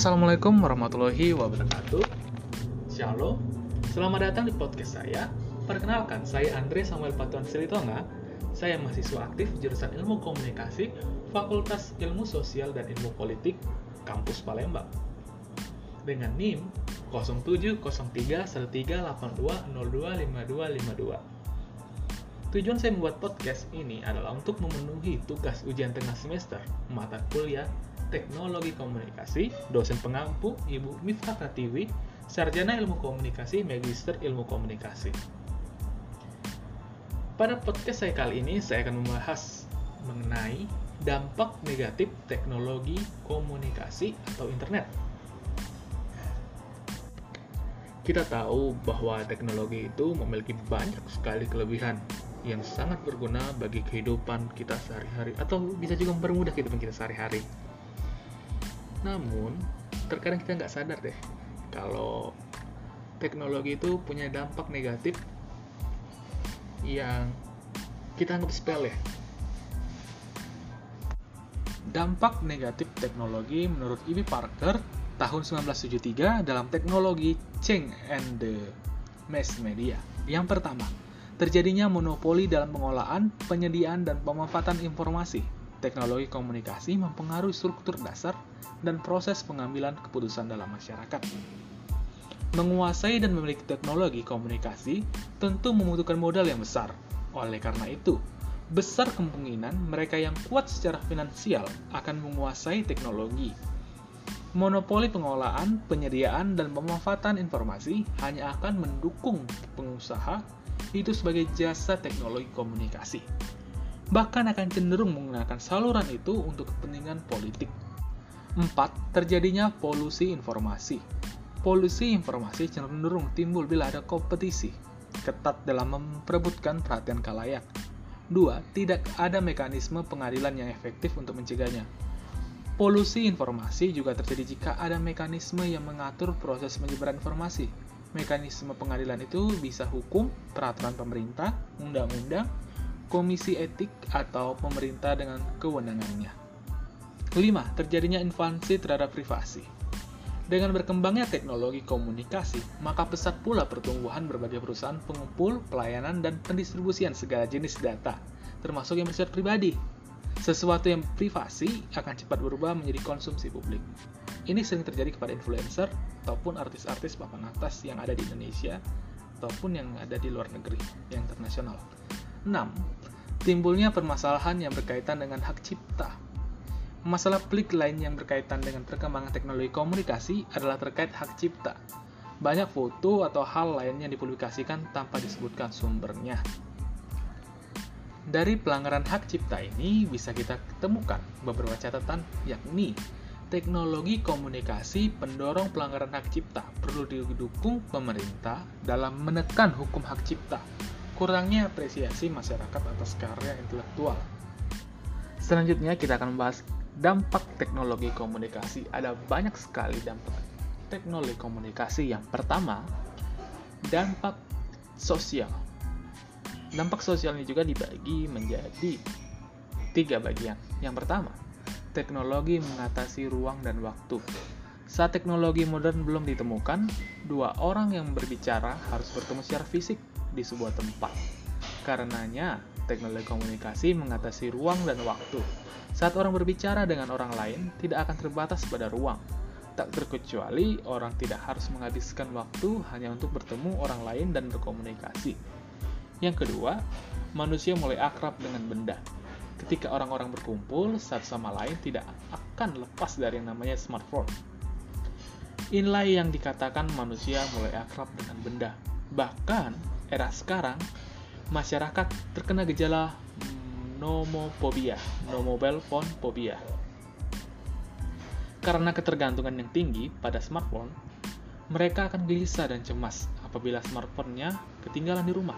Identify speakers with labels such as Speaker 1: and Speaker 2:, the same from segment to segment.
Speaker 1: Assalamualaikum warahmatullahi wabarakatuh. Shalom. Selamat datang di podcast saya. Perkenalkan, saya Andre Samuel Patuan Silitonga. Saya mahasiswa aktif jurusan Ilmu Komunikasi, Fakultas Ilmu Sosial dan Ilmu Politik, Kampus Palembang. Dengan NIM 07031382025252. Tujuan saya membuat podcast ini adalah untuk memenuhi tugas ujian tengah semester mata kuliah Teknologi Komunikasi, dosen pengampu Ibu Miftah Pratiwi, Sarjana Ilmu Komunikasi, Magister Ilmu Komunikasi. Pada podcast saya kali ini, saya akan membahas mengenai dampak negatif teknologi komunikasi atau internet. Kita tahu bahwa teknologi itu memiliki banyak sekali kelebihan yang sangat berguna bagi kehidupan kita sehari-hari atau bisa juga mempermudah kehidupan kita sehari-hari. Namun, terkadang kita nggak sadar deh kalau teknologi itu punya dampak negatif yang kita anggap sepele. Dampak negatif teknologi menurut Ibi Parker tahun 1973 dalam teknologi Change and the Mass Media. Yang pertama, terjadinya monopoli dalam pengolahan, penyediaan, dan pemanfaatan informasi. Teknologi komunikasi mempengaruhi struktur dasar dan proses pengambilan keputusan dalam masyarakat. Menguasai dan memiliki teknologi komunikasi tentu membutuhkan modal yang besar. Oleh karena itu, besar kemungkinan mereka yang kuat secara finansial akan menguasai teknologi. Monopoli pengolahan, penyediaan, dan pemanfaatan informasi hanya akan mendukung pengusaha itu sebagai jasa teknologi komunikasi. Bahkan akan cenderung menggunakan saluran itu untuk kepentingan politik. 4. Terjadinya polusi informasi. Polusi informasi cenderung timbul bila ada kompetisi ketat dalam memperebutkan perhatian kalayak. 2. Tidak ada mekanisme pengadilan yang efektif untuk mencegahnya. Polusi informasi juga terjadi jika ada mekanisme yang mengatur proses menyebaran informasi, Mekanisme pengadilan itu bisa hukum, peraturan pemerintah, undang-undang, komisi etik, atau pemerintah dengan kewenangannya. 5. Terjadinya invasi terhadap privasi. Dengan berkembangnya teknologi komunikasi, maka pesat pula pertumbuhan berbagai perusahaan pengumpul, pelayanan, dan pendistribusian segala jenis data, termasuk yang bersifat pribadi. Sesuatu yang privasi akan cepat berubah menjadi konsumsi publik. Ini sering terjadi kepada influencer ataupun artis-artis papan atas yang ada di Indonesia ataupun yang ada di luar negeri, yang internasional. 6. Timbulnya permasalahan yang berkaitan dengan hak cipta. Masalah pelik lain yang berkaitan dengan perkembangan teknologi komunikasi adalah terkait hak cipta. Banyak foto atau hal lain yang dipublikasikan tanpa disebutkan sumbernya. Dari pelanggaran hak cipta ini bisa kita temukan beberapa catatan yakni teknologi komunikasi pendorong pelanggaran hak cipta perlu didukung pemerintah dalam menekan hukum hak cipta. Kurangnya apresiasi masyarakat atas karya intelektual. Selanjutnya kita akan membahas dampak teknologi komunikasi. Ada banyak sekali dampak teknologi komunikasi. Yang pertama, dampak sosial. Dampak sosial ini juga dibagi menjadi tiga bagian. Yang pertama, teknologi mengatasi ruang dan waktu. Saat teknologi modern belum ditemukan, dua orang yang berbicara harus bertemu secara fisik di sebuah tempat. Karenanya, teknologi komunikasi mengatasi ruang dan waktu. Saat orang berbicara dengan orang lain, tidak akan terbatas pada ruang. Tak terkecuali orang tidak harus menghabiskan waktu hanya untuk bertemu orang lain dan berkomunikasi. Yang kedua, manusia mulai akrab dengan benda ketika orang-orang berkumpul satu sama lain tidak akan lepas dari yang namanya smartphone. Inilah yang dikatakan manusia mulai akrab dengan benda. Bahkan era sekarang masyarakat terkena gejala nomophobia, no mobile phone phobia. Karena ketergantungan yang tinggi pada smartphone, mereka akan gelisah dan cemas apabila smartphone-nya ketinggalan di rumah.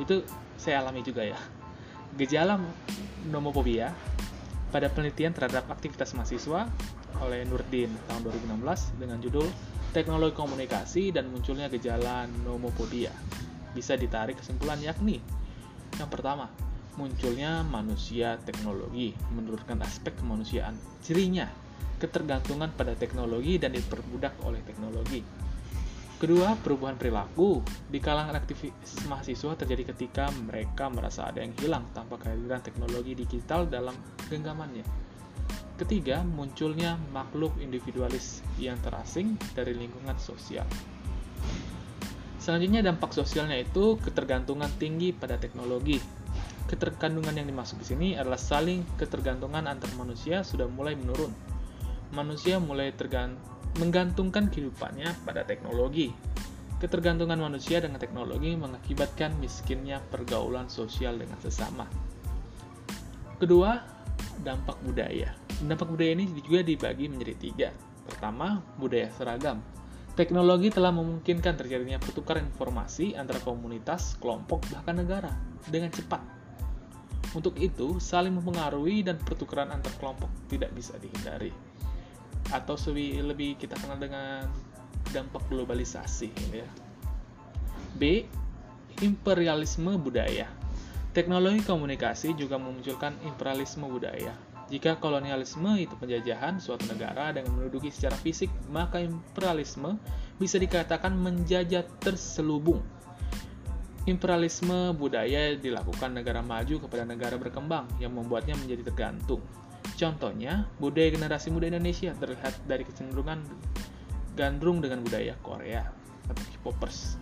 Speaker 1: Itu saya alami juga ya. Gejala nomophobia pada penelitian terhadap aktivitas mahasiswa oleh Nurdin tahun 2016 dengan judul Teknologi Komunikasi dan munculnya gejala nomophobia. Bisa ditarik kesimpulan yakni yang pertama, munculnya manusia teknologi menurunkan aspek kemanusiaan. Cirinya, ketergantungan pada teknologi dan diperbudak oleh teknologi. Kedua, perubahan perilaku di kalangan aktivis mahasiswa terjadi ketika mereka merasa ada yang hilang tanpa kehadiran teknologi digital dalam genggamannya. Ketiga, munculnya makhluk individualis yang terasing dari lingkungan sosial. Selanjutnya dampak sosialnya itu ketergantungan tinggi pada teknologi. Ketergantungan yang dimaksud di sini adalah saling ketergantungan antar manusia sudah mulai menurun. Manusia mulai tergantung menggantungkan kehidupannya pada teknologi. Ketergantungan manusia dengan teknologi mengakibatkan miskinnya pergaulan sosial dengan sesama. Kedua, dampak budaya. Dampak budaya ini juga dibagi menjadi tiga. Pertama, budaya seragam. Teknologi telah memungkinkan terjadinya pertukaran informasi antara komunitas, kelompok, bahkan negara dengan cepat. Untuk itu, saling mempengaruhi dan pertukaran antar kelompok tidak bisa dihindari atau lebih kita kenal dengan dampak globalisasi ya. B. Imperialisme budaya. Teknologi komunikasi juga memunculkan imperialisme budaya. Jika kolonialisme itu penjajahan suatu negara dengan menduduki secara fisik, maka imperialisme bisa dikatakan menjajah terselubung. Imperialisme budaya dilakukan negara maju kepada negara berkembang yang membuatnya menjadi tergantung. Contohnya, budaya generasi muda Indonesia terlihat dari kecenderungan gandrung dengan budaya Korea atau K-popers.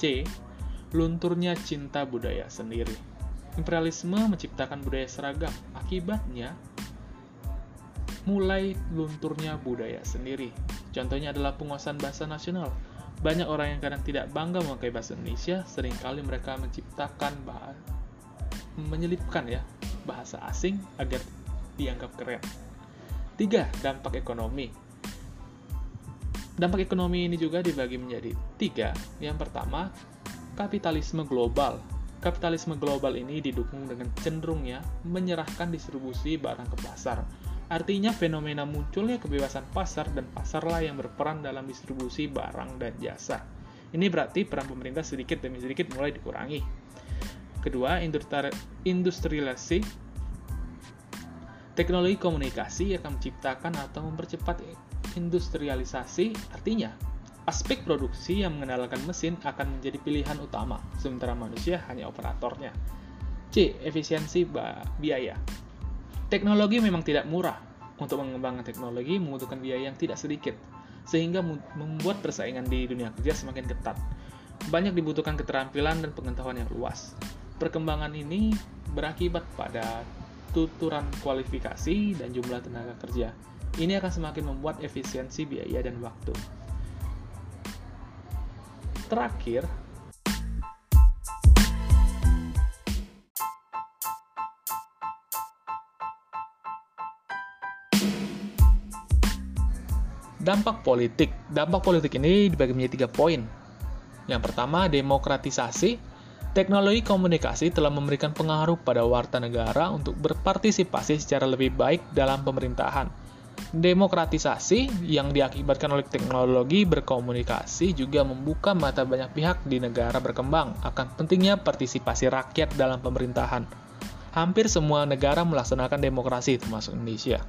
Speaker 1: C. Lunturnya cinta budaya sendiri. Imperialisme menciptakan budaya seragam. Akibatnya, mulai lunturnya budaya sendiri. Contohnya adalah penguasaan bahasa nasional. Banyak orang yang kadang tidak bangga memakai bahasa Indonesia, sering kali mereka menciptakan bahasa menyelipkan ya bahasa asing agar dianggap keren. Tiga, dampak ekonomi. Dampak ekonomi ini juga dibagi menjadi tiga. Yang pertama, kapitalisme global. Kapitalisme global ini didukung dengan cenderungnya menyerahkan distribusi barang ke pasar. Artinya fenomena munculnya kebebasan pasar dan pasarlah yang berperan dalam distribusi barang dan jasa. Ini berarti peran pemerintah sedikit demi sedikit mulai dikurangi. Kedua, industrialisasi. Teknologi komunikasi akan menciptakan atau mempercepat industrialisasi, artinya aspek produksi yang mengandalkan mesin akan menjadi pilihan utama, sementara manusia hanya operatornya. C. Efisiensi biaya. Teknologi memang tidak murah. Untuk mengembangkan teknologi membutuhkan biaya yang tidak sedikit, sehingga membuat persaingan di dunia kerja semakin ketat. Banyak dibutuhkan keterampilan dan pengetahuan yang luas. Perkembangan ini berakibat pada tuturan kualifikasi dan jumlah tenaga kerja. Ini akan semakin membuat efisiensi biaya dan waktu. Terakhir, dampak politik. Dampak politik ini dibagi menjadi tiga poin. Yang pertama, demokratisasi Teknologi komunikasi telah memberikan pengaruh pada warta negara untuk berpartisipasi secara lebih baik dalam pemerintahan. Demokratisasi yang diakibatkan oleh teknologi berkomunikasi juga membuka mata banyak pihak di negara berkembang akan pentingnya partisipasi rakyat dalam pemerintahan. Hampir semua negara melaksanakan demokrasi, termasuk Indonesia.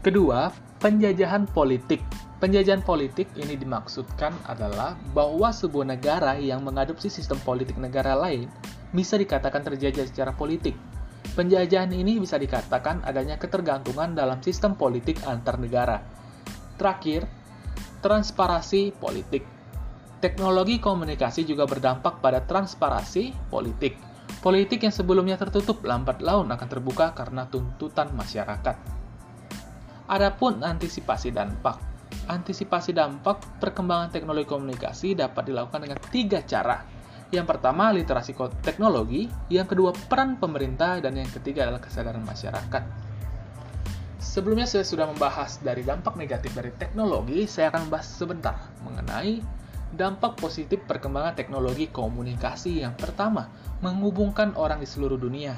Speaker 1: Kedua, penjajahan politik. Penjajahan politik ini dimaksudkan adalah bahwa sebuah negara yang mengadopsi sistem politik negara lain bisa dikatakan terjajah secara politik. Penjajahan ini bisa dikatakan adanya ketergantungan dalam sistem politik antar negara. Terakhir, transparasi politik. Teknologi komunikasi juga berdampak pada transparasi politik. Politik yang sebelumnya tertutup lambat laun akan terbuka karena tuntutan masyarakat. Adapun antisipasi dampak antisipasi dampak perkembangan teknologi komunikasi dapat dilakukan dengan tiga cara. Yang pertama, literasi teknologi. Yang kedua, peran pemerintah. Dan yang ketiga adalah kesadaran masyarakat. Sebelumnya saya sudah membahas dari dampak negatif dari teknologi, saya akan membahas sebentar mengenai dampak positif perkembangan teknologi komunikasi. Yang pertama, menghubungkan orang di seluruh dunia.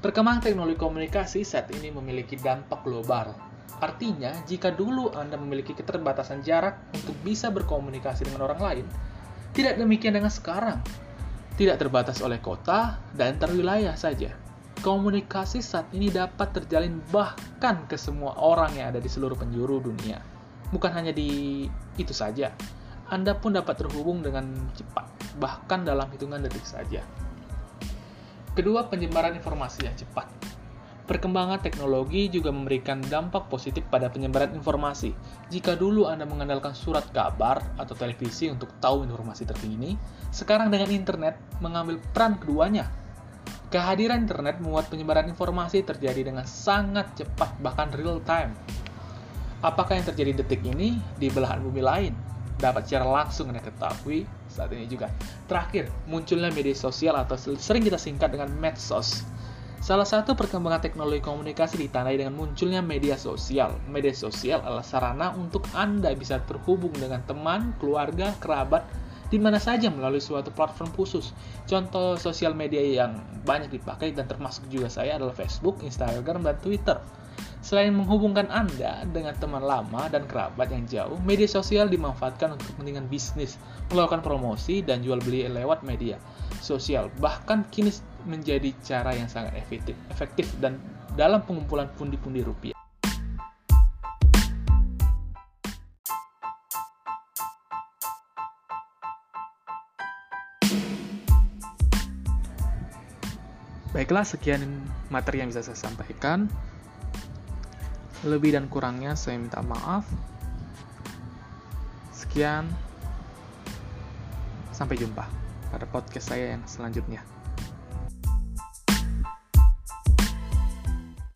Speaker 1: Perkembangan teknologi komunikasi saat ini memiliki dampak global, Artinya, jika dulu Anda memiliki keterbatasan jarak untuk bisa berkomunikasi dengan orang lain, tidak demikian dengan sekarang. Tidak terbatas oleh kota dan terwilayah saja. Komunikasi saat ini dapat terjalin bahkan ke semua orang yang ada di seluruh penjuru dunia. Bukan hanya di itu saja, Anda pun dapat terhubung dengan cepat, bahkan dalam hitungan detik saja. Kedua, penyebaran informasi yang cepat. Perkembangan teknologi juga memberikan dampak positif pada penyebaran informasi. Jika dulu Anda mengandalkan surat kabar atau televisi untuk tahu informasi terkini, sekarang dengan internet mengambil peran keduanya Kehadiran internet membuat penyebaran informasi terjadi dengan sangat cepat, bahkan real time. Apakah yang terjadi detik ini di belahan bumi lain? Dapat secara langsung Anda ketahui saat ini juga. Terakhir, munculnya media sosial atau sering kita singkat dengan medsos. Salah satu perkembangan teknologi komunikasi ditandai dengan munculnya media sosial. Media sosial adalah sarana untuk Anda bisa terhubung dengan teman, keluarga, kerabat, di mana saja melalui suatu platform khusus. Contoh sosial media yang banyak dipakai dan termasuk juga saya adalah Facebook, Instagram, dan Twitter. Selain menghubungkan Anda dengan teman lama dan kerabat yang jauh, media sosial dimanfaatkan untuk kepentingan bisnis, melakukan promosi, dan jual beli lewat media sosial. Bahkan kini menjadi cara yang sangat efektif, efektif dan dalam pengumpulan pundi-pundi rupiah. Baiklah, sekian materi yang bisa saya sampaikan. Lebih dan kurangnya saya minta maaf. Sekian, sampai jumpa pada podcast saya yang selanjutnya.